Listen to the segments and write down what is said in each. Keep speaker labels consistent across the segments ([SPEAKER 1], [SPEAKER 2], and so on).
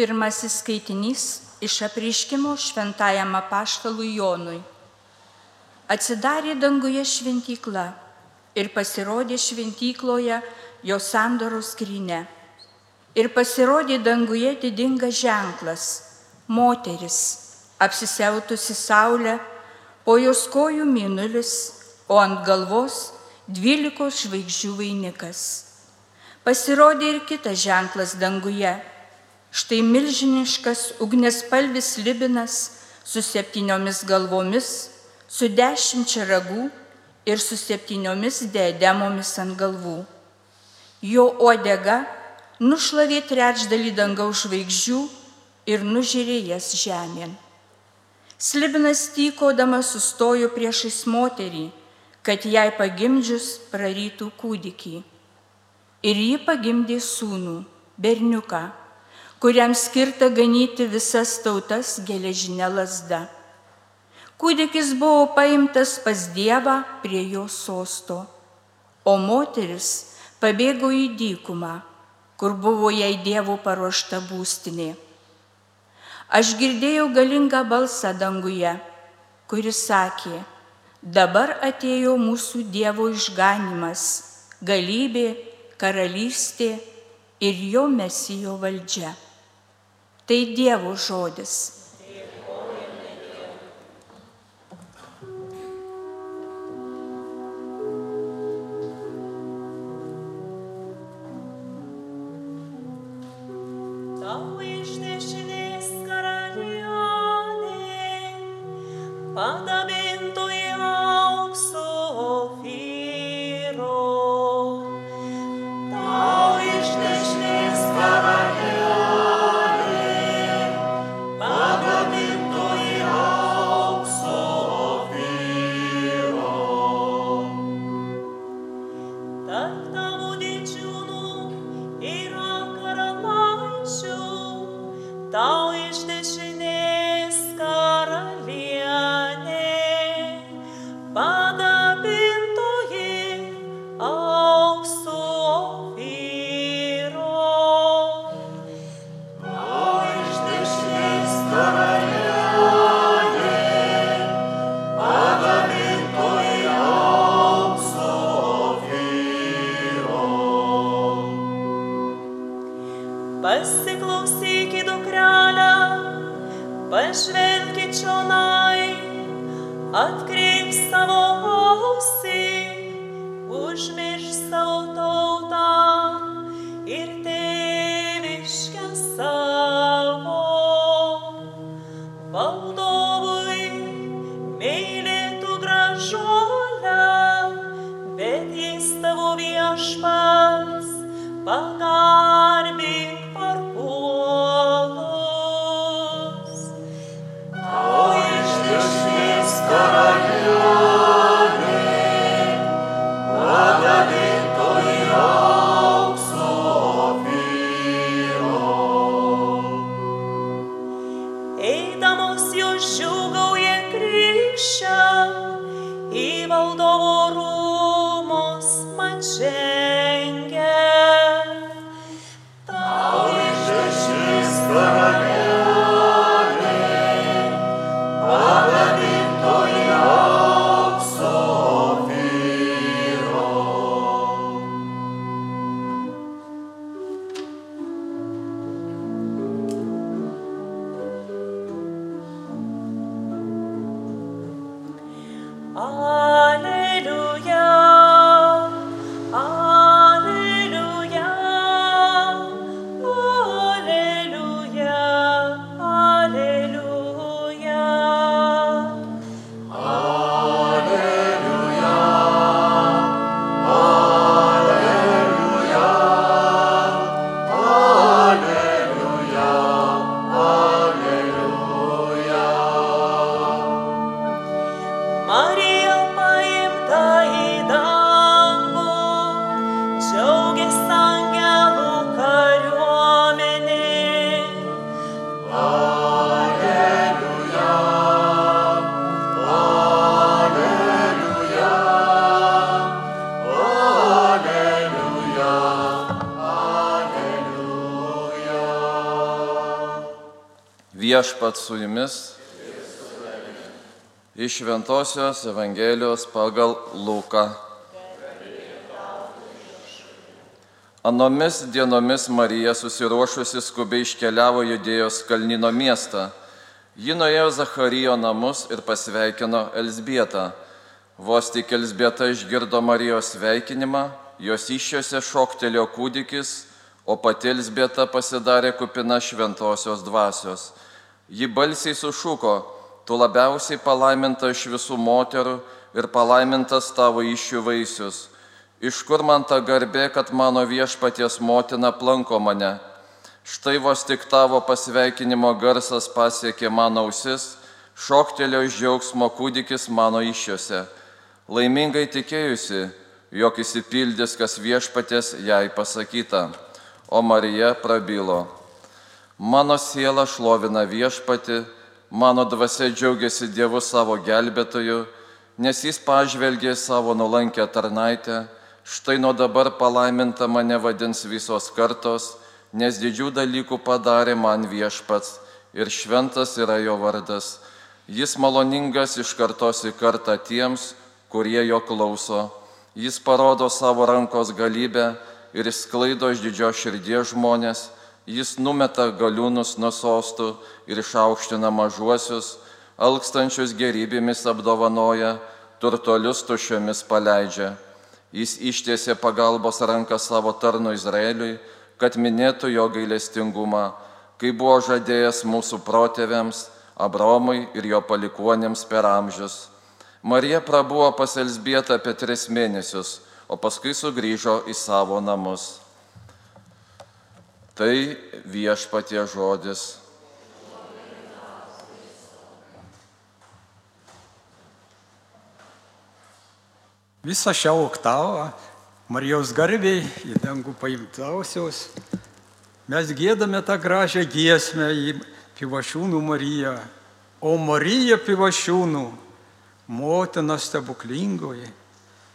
[SPEAKER 1] Pirmasis skaitinys iš apriškimo šventajam apaštalui Jonui. Atsidarė danguje šventykla ir pasirodė šventykloje jo sandoros skrinė. Ir pasirodė danguje didingas ženklas - moteris, apsisiautusi saulę, po jos kojų minulis, o ant galvos dvylikos žvaigždžių vainikas. Pasirodė ir kitas ženklas danguje Štai milžiniškas ugnespalvis libinas su septyniomis galvomis, su dešimčia ragų ir su septyniomis diademomis ant galvų. Jo uodega nušlavė trečdalį dangaus žvaigždžių ir nužyrė jas žemėn. Slibinas tykodamas sustojo priešais moterį, kad jai pagimdžius prarytų kūdikį. Ir ji pagimdė sūnų, berniuką kuriam skirta ganyti visas tautas geležinė lasda. Kūdikis buvo paimtas pas Dievą prie jo sosto, o moteris pabėgo į dykumą, kur buvo jai Dievo paruošta būstinė. Aš girdėjau galingą balsą danguje, kuris sakė, dabar atėjo mūsų Dievo išganimas, galybė, karalystė ir jo mesijo valdžia. Tai Dievo žodis.
[SPEAKER 2] I
[SPEAKER 3] Viešpat su jumis. Iš Šventojios Evangelijos pagal Luką. Anomis dienomis Marija susiruošusi skubiai iškeliavo Judėjos Kalnino miestą. Ji nuėjo Zacharijo namus ir pasveikino Elsbietą. Vos tik Elsbieta išgirdo Marijos sveikinimą, jos iššiose šoktelio kūdikis, o pati Elsbieta pasidarė kupina šventosios dvasios. Ji balsiai sušuko, tu labiausiai palaiminta iš visų moterų ir palaimintas tavo iššių vaisius. Iš kur man ta garbė, kad mano viešpaties motina planko mane? Štai vos tik tavo pasveikinimo garsas pasiekė mano ausis, šoktelio iš džiaugsmo kūdikis mano iššiose. Laimingai tikėjusi, jog įsipildys, kas viešpatės jai pasakyta. O Marija prabilo. Mano siela šlovina viešpati, mano dvasia džiaugiasi Dievu savo gelbėtoju, nes jis pažvelgė savo nulankę tarnaitę Štai nuo dabar palaiminta mane vadins visos kartos, nes didžių dalykų padarė man viešpats ir šventas yra jo vardas. Jis maloningas iš kartos į kartą tiems, kurie jo klauso. Jis parodo savo rankos galybę ir išsklaido iš didžio širdies žmonės. Jis numeta galiūnus nuo sostų ir išaukština mažuosius, alkstančius gerybėmis apdovanoja, turtolius tušiomis paleidžia Jis ištiesė pagalbos ranką savo tarnu Izraeliui, kad minėtų jo gailestingumą, kai buvo žadėjęs mūsų protėviams, Abromui ir jo palikuonėms per amžius. Marija prabuvo pas Elsbietą apie tris mėnesius, o paskui sugrįžo į savo namus. Tai viešpatie žodis.
[SPEAKER 4] Visą šią oktavą Marijos garbiai į dangų paimtausios mes gėdame tą gražią giesmę į Pivašiūnų Mariją. O Marija Pivašiūnų, motina stebuklingoji,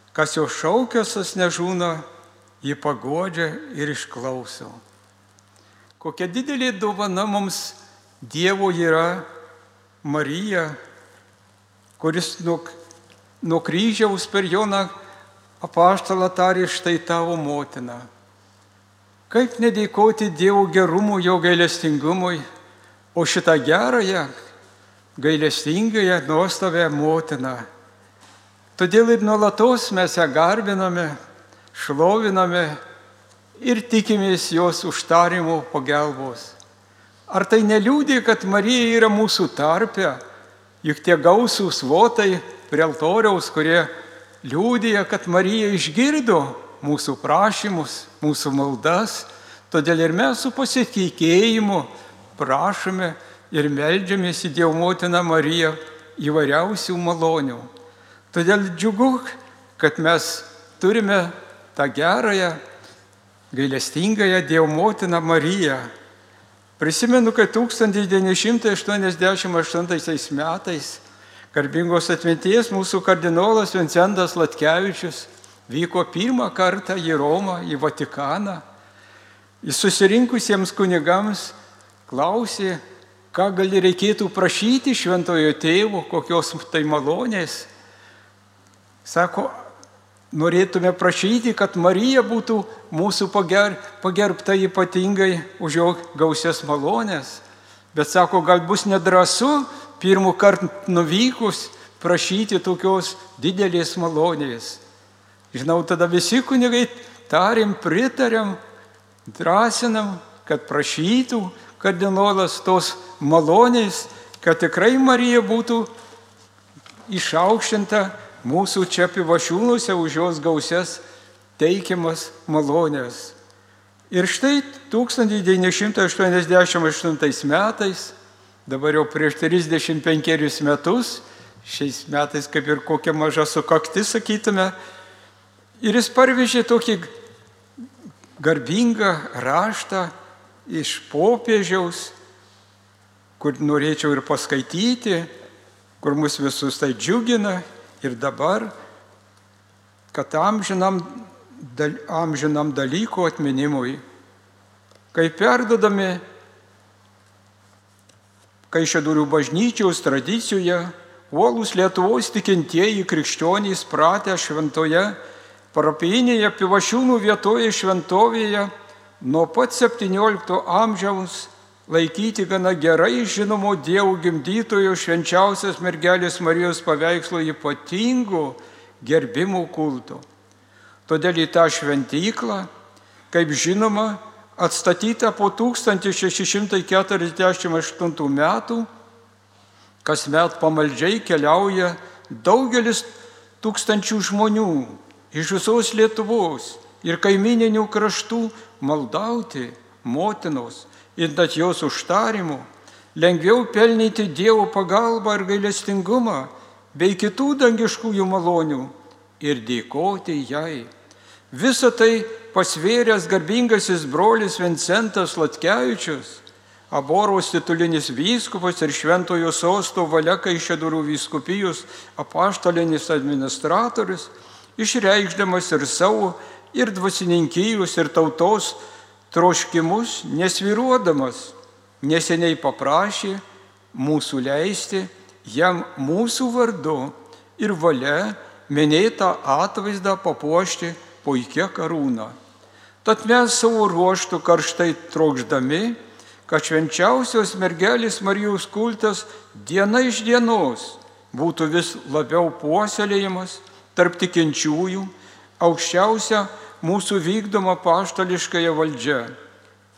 [SPEAKER 4] kas jo šaukiasis nežūna, jį pagodžia ir išklauso. Kokia didelė dovana mums Dievo yra Marija, kuris nuk nuo kryžiaus per Joną apaštalą tarė štai tavo motina. Kaip nedėkoti Dievo gerumui, jo gailestingumui, o šitą gerąją, gailestingąją, nuostabę motiną. Todėl ir nuolatos mes ją garbiname, šloviname ir tikimės jos užtarimo pagalbos. Ar tai neliūdė, kad Marija yra mūsų tarpe, juk tie gausūs votai prie altoriaus, kurie liūdija, kad Marija išgirdo mūsų prašymus, mūsų maldas, todėl ir mes su pasitikėjimu prašome ir melžiamės į Dievo motiną Mariją įvairiausių malonių. Todėl džiugu, kad mes turime tą gerąją, gailestingąją Dievo motiną Mariją. Prisimenu, kad 1988 metais Garbingos atminties mūsų kardinolas Vincentas Latkevičius vyko pirmą kartą į Romą, į Vatikaną. Jis susirinkusiems kunigams klausė, ką gali reikėtų prašyti šventojo tėvo, kokios tai malonės. Sako, norėtume prašyti, kad Marija būtų mūsų pager, pagerbta ypatingai už jo gausias malonės. Bet sako, gal bus nedrasu pirmų kartų nuvykus prašyti tokios didelės malonės. Žinau, tada visi kunigai tarim, pritarėm, drąsinam, kad prašytų kardinolas tos malonės, kad tikrai Marija būtų išaukštinta mūsų čia pivašiūnuose už jos gausias teikiamas malonės. Ir štai 1988 metais dabar jau prieš 35 metus, šiais metais kaip ir kokia maža sukakti, sakytume, ir jis parvežė tokį garbingą raštą iš popiežiaus, kur norėčiau ir paskaityti, kur mus visus tai džiugina ir dabar, kad amžinam, amžinam dalykų atminimui, kai perdodami Kaišėdurių bažnyčiaus tradicijoje uolus Lietuvos tikintieji krikščionys pratę šventoje parapijinėje Pivašiūnų vietoje šventovėje nuo pat 17 amžiaus laikyti gana gerai žinomo Dievo gimdytojo švenčiausias mergelės Marijos paveikslo ypatingų gerbimų kulto. Todėl į tą šventyklą, kaip žinoma, atstatyta po 1648 metų, kasmet pamaldžiai keliauja daugelis tūkstančių žmonių iš visos Lietuvos ir kaimininių kraštų maldauti motinos ir net jos užtarimu, lengviau pelnyti Dievo pagalbą ir gailestingumą bei kitų dangiškųjų malonių ir dėkoti jai. Visą tai pasvėręs garbingasis brolis Vincentas Latkevičius, Aboros titulinis vyskupas ir Šventojo sosto valia Kaišėdurų vyskupijos apaštalinis administratorius, išreikšdamas ir savo, ir dvasininkijos, ir tautos troškimus, nesviruodamas, neseniai paprašė mūsų leisti jam mūsų vardu ir valia minėtą atvaizdą papuošti puikia karūna. Tad mes savo ruoštų karštai trokšdami, kad švenčiausios mergelės Marijos kultas diena iš dienos būtų vis labiau puoselėjimas tarp tikinčiųjų, aukščiausia mūsų vykdoma paštališkąją valdžia.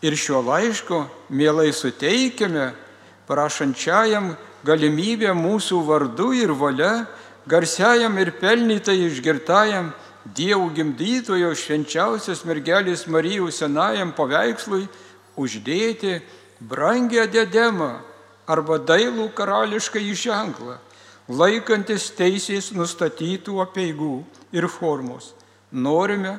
[SPEAKER 4] Ir šiuo laišku mielai suteikiame prašančiajam galimybę mūsų vardu ir valia, garsiajam ir pelnytai išgirtajam Dievo gimdytojo švenčiausios mergelės Marijų senajam paveikslui uždėti brangę dedemą arba dailų karališką įženklą, laikantis teisės nustatytų apieigų ir formos. Norime,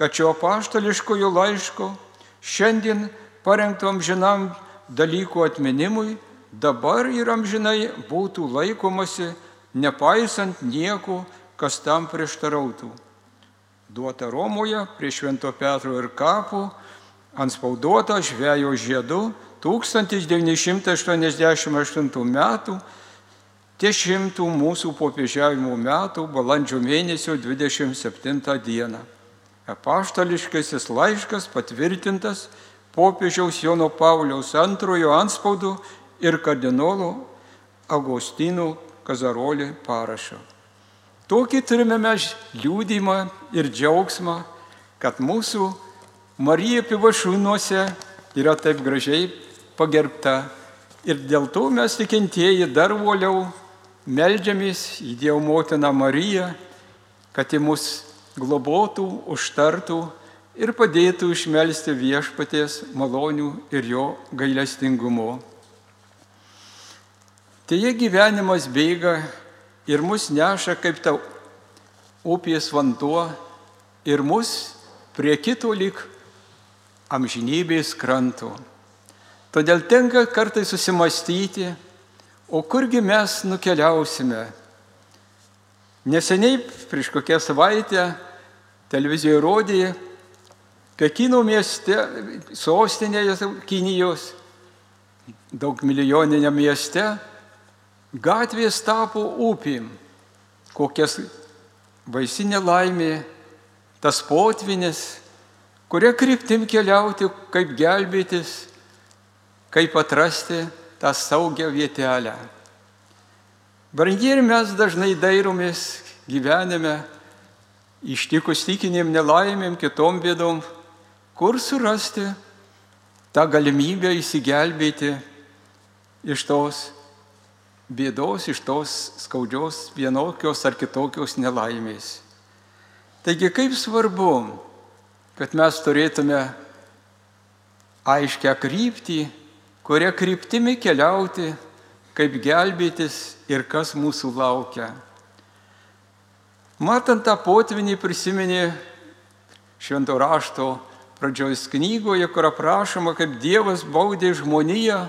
[SPEAKER 4] kad šio paštališkojo laiško šiandien parengto amžinam dalykų atminimui dabar ir amžinai būtų laikomasi, nepaisant nieko, kas tam prieštarautų. Duota Romoje prie Švento Petro ir kapų, ant spauduota žvėjo žiedu 1988 metų, dešimtų mūsų popiežiavimo metų balandžio mėnesio 27 dieną apaštališkasis laiškas patvirtintas popiežiaus Jono Pauliaus antrojo anspaudu ir kardinolo Agostinų Kazarolį parašo. Tokį turime mes liūdimą ir džiaugsmą, kad mūsų Marija Pivašūnuose yra taip gražiai pagerbta. Ir dėl to mes tikintieji dar uoliau melžiamės į Dievo motiną Mariją, kad į mus globotų, užtartų ir padėtų išmelsti viešpaties malonių ir jo gailestingumo. Teje gyvenimas bėga ir mus neša kaip ta upės vanduo ir mus prie kito lik amžinybės kranto. Todėl tenka kartai susimastyti, o kurgi mes nukeliausime Neseniai, prieš kokią savaitę, televizijoje rodė, Pekino mieste, sostinėje Kinijos, daug milijoninė mieste, gatvės tapo upėm. Kokias baisinė laimė, tas potvinis, kuria kryptim keliauti, kaip gelbėtis, kaip atrasti tą saugią vietelę. Brangiai ir mes dažnai dairomės gyvenime, ištikus tikinėm nelaimėm, kitom bėdom, kur surasti tą galimybę įsigelbėti iš tos bėdos, iš tos skaudžios vienokios ar kitokios nelaimės. Taigi kaip svarbu, kad mes turėtume aiškę kryptį, kuria kryptimi keliauti kaip gelbėtis ir kas mūsų laukia. Matant tą potvinį prisiminė švento rašto pradžios knygoje, kur aprašoma, kaip Dievas baudė žmoniją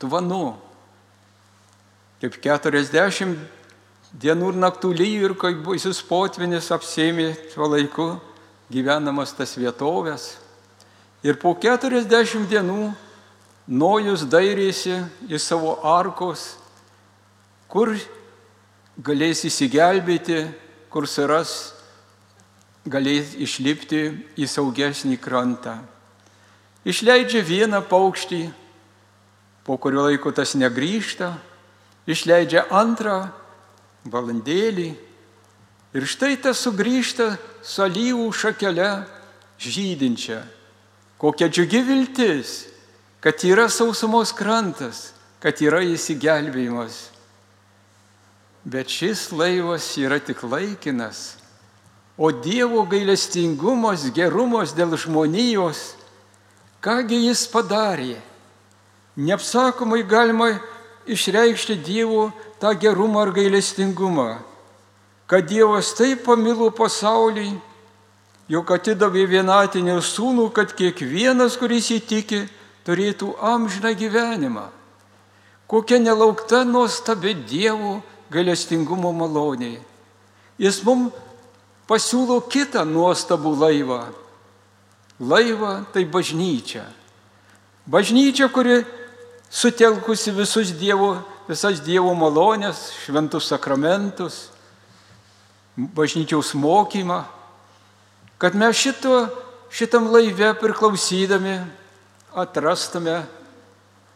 [SPEAKER 4] tvanu. Kaip 40 dienų ir naktų lyjų ir kaip baisus potvinis apsėmė tuo laiku gyvenamas tas vietovės. Ir po 40 dienų Nojus dairėsi į savo arkos, kur galės įsigelbėti, kur suras, galės išlipti į saugesnį krantą. Išleidžia vieną paukštį, po kurio laiko tas negrįžta, išleidžia antrą valandėlį ir štai tas sugrįžta su alyvų šakele žydinčia. Kokia džiugi viltis, kad yra sausumos krantas, kad yra įsigelbėjimas. Bet šis laivas yra tik laikinas, o Dievo gailestingumas, gerumas dėl žmonijos, kągi jis padarė? Neapsakomai galima išreikšti Dievo tą gerumą ar gailestingumą, kad Dievas taip pamilo pasaulį, jog atidavė vienatinį sūnų, kad kiekvienas, kuris įtiki, turėtų amžiną gyvenimą. Kokia nelaukta nuostabi Dievo gailestingumo malonė. Jis mums pasiūlo kitą nuostabų laivą. Laivą tai bažnyčia. Bažnyčia, kuri sutelkusi visus Dievo, visas Dievo malonės, šventus sakramentus, bažnyčiaus mokymą, kad mes šito, šitam laive priklausydami atrastume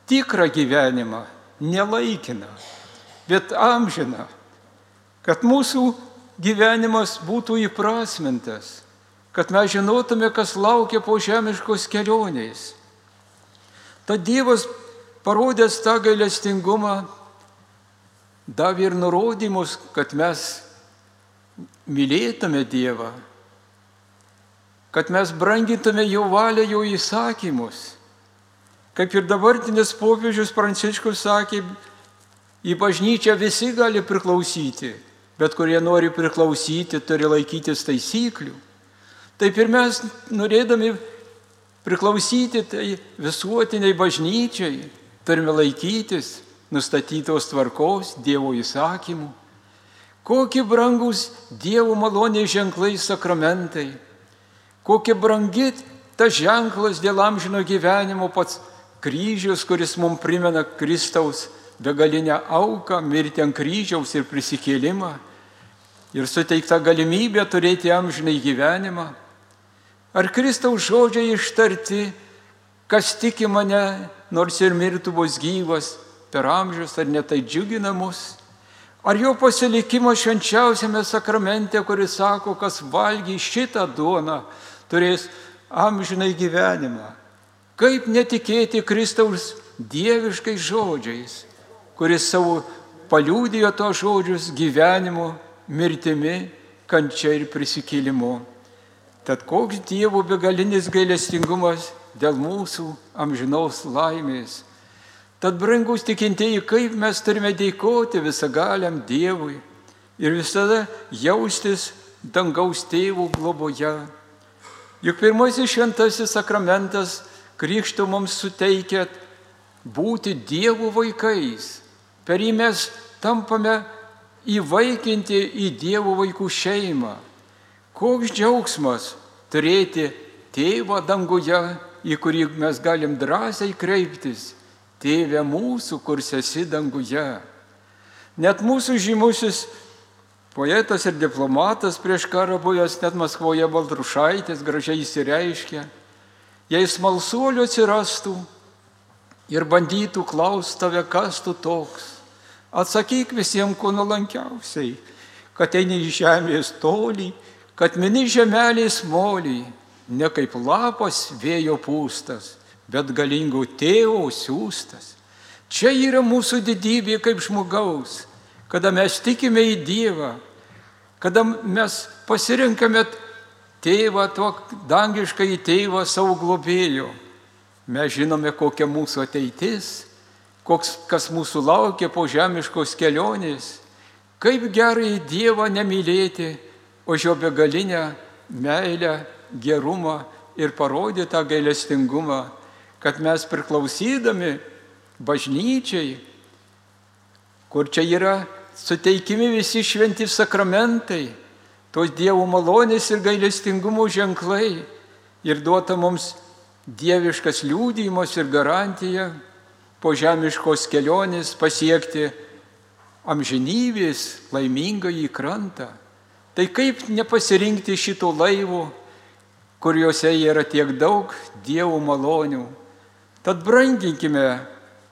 [SPEAKER 4] tikrą gyvenimą, nelaikiną, bet amžiną, kad mūsų gyvenimas būtų įprasmintas, kad mes žinotume, kas laukia po žemiškos kelionės. Tad Dievas parodęs tą gailestingumą, davė ir nurodymus, kad mes mylėtume Dievą, kad mes brangintume jo valią, jo įsakymus. Kaip ir dabartinis popiežius Pranciškus sakė, į bažnyčią visi gali priklausyti, bet kurie nori priklausyti, turi laikytis taisyklių. Taip ir mes, norėdami priklausyti tai visuotiniai bažnyčiai, Turime laikytis nustatytos tvarkos, Dievo įsakymų. Kokie brangus Dievo maloniai ženklai sakramentai. Kokie brangi tas ženklas dėl amžino gyvenimo pats kryžius, kuris mums primena Kristaus begalinę auką, mirti ant kryžiaus ir prisikėlimą. Ir suteikta galimybė turėti amžinai gyvenimą. Ar Kristaus žodžiai ištarti, kas tiki mane, nors ir mirtų bus gyvas per amžius, ar netai džiugina mus? Ar jo pasilikimas švenčiausiame sakramente, kuris sako, kas valgy šitą duoną, turės amžinai gyvenimą? Kaip netikėti Kristaus dieviškais žodžiais, kuris savo paliūdėjo to žodžius gyvenimu, mirtimi, kančia ir prisikėlimu. Tad koks Dievo begalinis gailestingumas dėl mūsų amžinos laimės. Tad, brangus tikintieji, kaip mes turime dėkoti visagaliam Dievui ir visada jaustis dangaus tėvų globoje. Juk pirmasis šventasis sakramentas krikšto mums suteikia būti Dievo vaikais. Per jį mes tampame įvaikinti į Dievo vaikų šeimą. Koks džiaugsmas turėti tėvą danguje į kurį mes galim drąsiai kreiptis, tėve mūsų, kur esi danguje. Net mūsų žymusis poetas ir diplomatas prieš karą buvęs net Maskvoje Baltrušaitis gražiai įsireiškė, jei smalsuolių atsirastų ir bandytų klausti tave, kas tu toks, atsakyk visiems kuo nuolankiausiai, kad eini iš žemės tolį, kad mini žemelės molį ne kaip lapas vėjo pūstas, bet galingų tėvo siūstas. Čia yra mūsų didybė kaip žmogaus, kada mes tikime į Dievą, kada mes pasirinkame tėvą, to dangišką į tėvą savo globėjų. Mes žinome, kokia mūsų ateitis, koks, kas mūsų laukia po žemiškos kelionės. Kaip gerai Dievą nemylėti, o jo begalinę meilę gerumą ir parodė tą gailestingumą, kad mes priklausydami bažnyčiai, kur čia yra suteikimi visi šventi sakramentai, tos Dievo malonės ir gailestingumo ženklai ir duota mums dieviškas liūdėjimas ir garantija po žemiškos kelionės pasiekti amžinybės laimingą į krantą. Tai kaip nepasirinkti šito laivo, kuriuose yra tiek daug Dievo malonių. Tad branginkime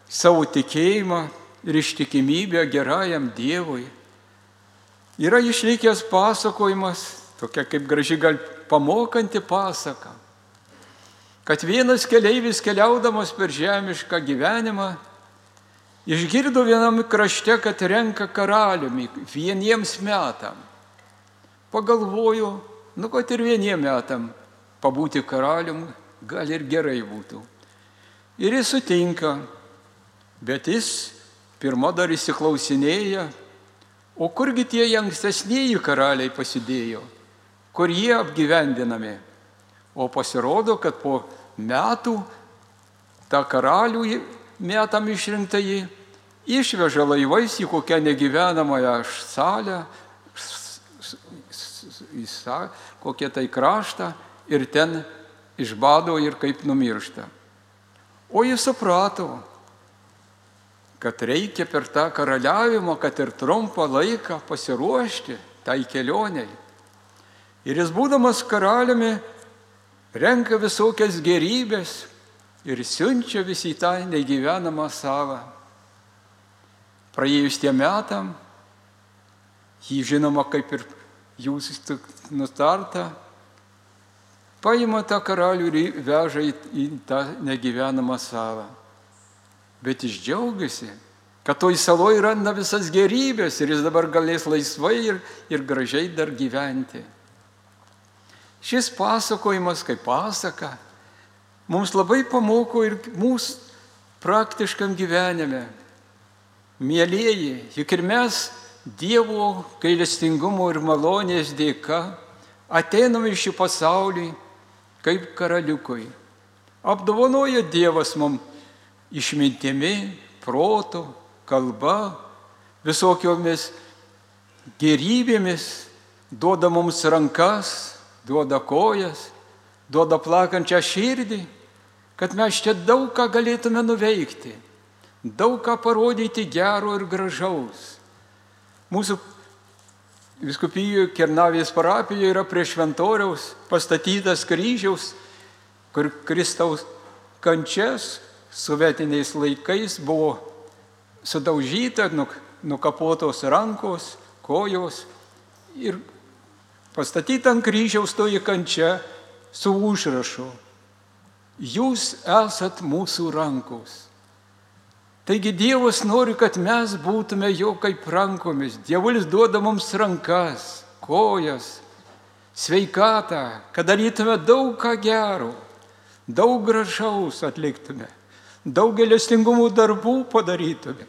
[SPEAKER 4] savo tikėjimą ir ištikimybę gerajam Dievui. Yra išlikęs pasakojimas, tokia kaip graži gal pamokanti pasaka kad vienas keleivis keliaudamas per žemišką gyvenimą išgirdo vienam krašte, kad renka karaliumi vieniems metam. Pagalvoju, nu kad ir vieniem metam pabūti karalium gal ir gerai būtų. Ir jis sutinka, bet jis pirmą dar įsiklausinėja, o kurgi tie ankstesnėji karaliai pasidėjo, kur jie apgyvendinami. O pasirodo, kad po metų tą karalių metam išrinktąjį išveža laivais į kokią negyvenamąją salę, į kokią tai kraštą ir ten išbado ir kaip numiršta. O jis suprato, kad reikia per tą karaliavimą, kad ir trumpą laiką pasiruošti tai kelioniai. Ir jis būdamas karaliumi renka visokias gerybės ir siunčia visi tą negyvenamą savą. Praėjus tiem metam, jį žinoma kaip ir jūs nutarta, paima tą karalių ir veža į, į tą negyvenamą salą. Bet jis džiaugiasi, kad toj saloje randa visas gerybės ir jis dabar galės laisvai ir, ir gražiai dar gyventi. Šis pasakojimas kaip pasaka mums labai pamoko ir mūsų praktiškam gyvenime. Mėlyjeji, juk ir mes Dievo gailestingumo ir malonės dėka ateiname iš šį pasaulį kaip karaliukui. Apdovanoja Dievas mums išmintimi, protu, kalba, visokiomis gerybėmis, duoda mums rankas, duoda kojas, duoda plakančią širdį, kad mes čia daug ką galėtume nuveikti, daug ką parodyti gero ir gražaus. Mūsų viskupijoje Kernavės parapijoje yra prie šventoriaus pastatytas kryžiaus, kur Kristaus kančias sovietiniais laikais buvo sudaužyta, nukapotos rankos, kojos ir Pastatyta ant kryžiaus toji kančia su užrašu. Jūs esat mūsų rankos. Taigi Dievas nori, kad mes būtume jo kaip rankomis. Dievulis duoda mums rankas, kojas, sveikatą, kad darytume daug ką gero, daug gražaus atliktume, daug gelestingumų darbų padarytume.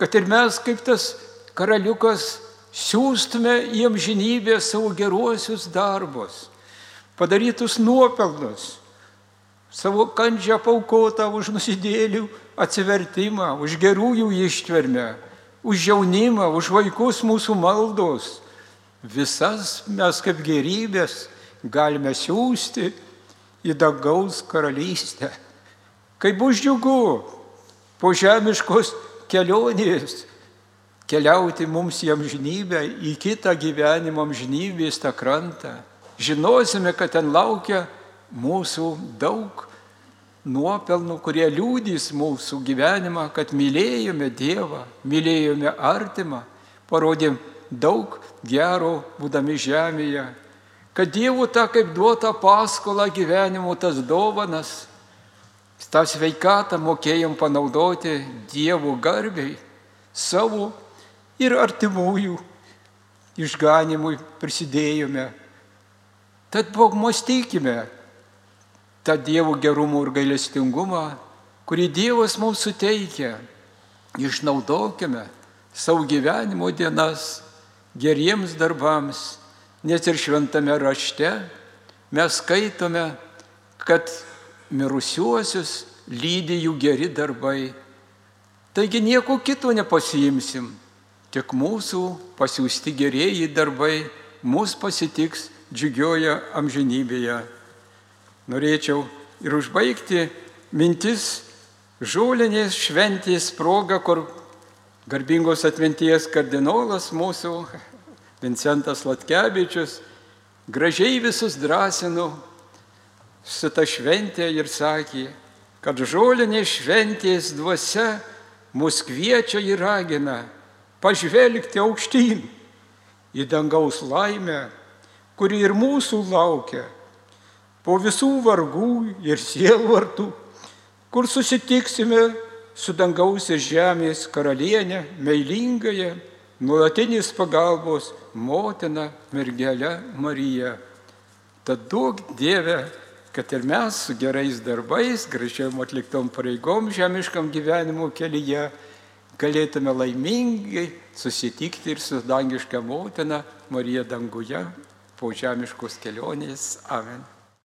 [SPEAKER 4] Kad ir mes kaip tas karaliukas siūstume į amžinybę savo geruosius darbus, padarytus nuopelnus, savo kančią paukotą už nusidėlių atsivertimą, už gerųjų ištvermę, už jaunimą, už vaikus mūsų maldos. Visas mes kaip gerybės galime siūsti į dangaus karalystę. Kaip bus džiugu po žemiškos kelionės keliauti mums į amžinybę, į kitą gyvenimo amžinybės tą krantą. Žinosime, kad ten laukia mūsų daug nuopelnų, kurie liūdys mūsų gyvenimą, kad mylėjome Dievą, mylėjome artimą, parodėm daug gero būdami žemėje, kad Dievo tą kaip duota paskola gyvenimo tas dovanas, tą sveikatą mokėjom panaudoti Dievo garbiai, savo ir artimųjų išganimui prisidėjome. Tad pamastykime tą Dievo gerumą ir gailestingumą, kurį Dievas mums suteikia. Išnaudokime savo gyvenimo dienas geriems darbams, nes ir šventame rašte mes skaitome, kad mirusiuosius lydi jų geri darbai. Taigi nieko kito nepasiimsim, Tik mūsų pasiūsti gerieji darbai mus pasitiks džiugioje amžinybėje. Norėčiau ir užbaigti mintis žūlinės šventės proga, kur garbingos atminties kardinolas mūsų Vincentas Latkevičius gražiai visus drąsino su ta šventė ir sakė, kad žolinė šventės dvasia mus kviečia ir ragina pažvelgti aukštyn į dangaus laimę, kuri ir mūsų laukia po visų vargų ir sielvartų, kur susitiksime su dangaus ir žemės karalienė, meilingąją, nuolatinės pagalbos motina mergelė Marija. Tad duok Dieve, kad ir mes su gerais darbais, gražiam atliktom pareigom žemiškam gyvenimo kelyje galėtume laimingai susitikti ir su dangiška motina Marija danguje po žemiškos kelionės. Amen.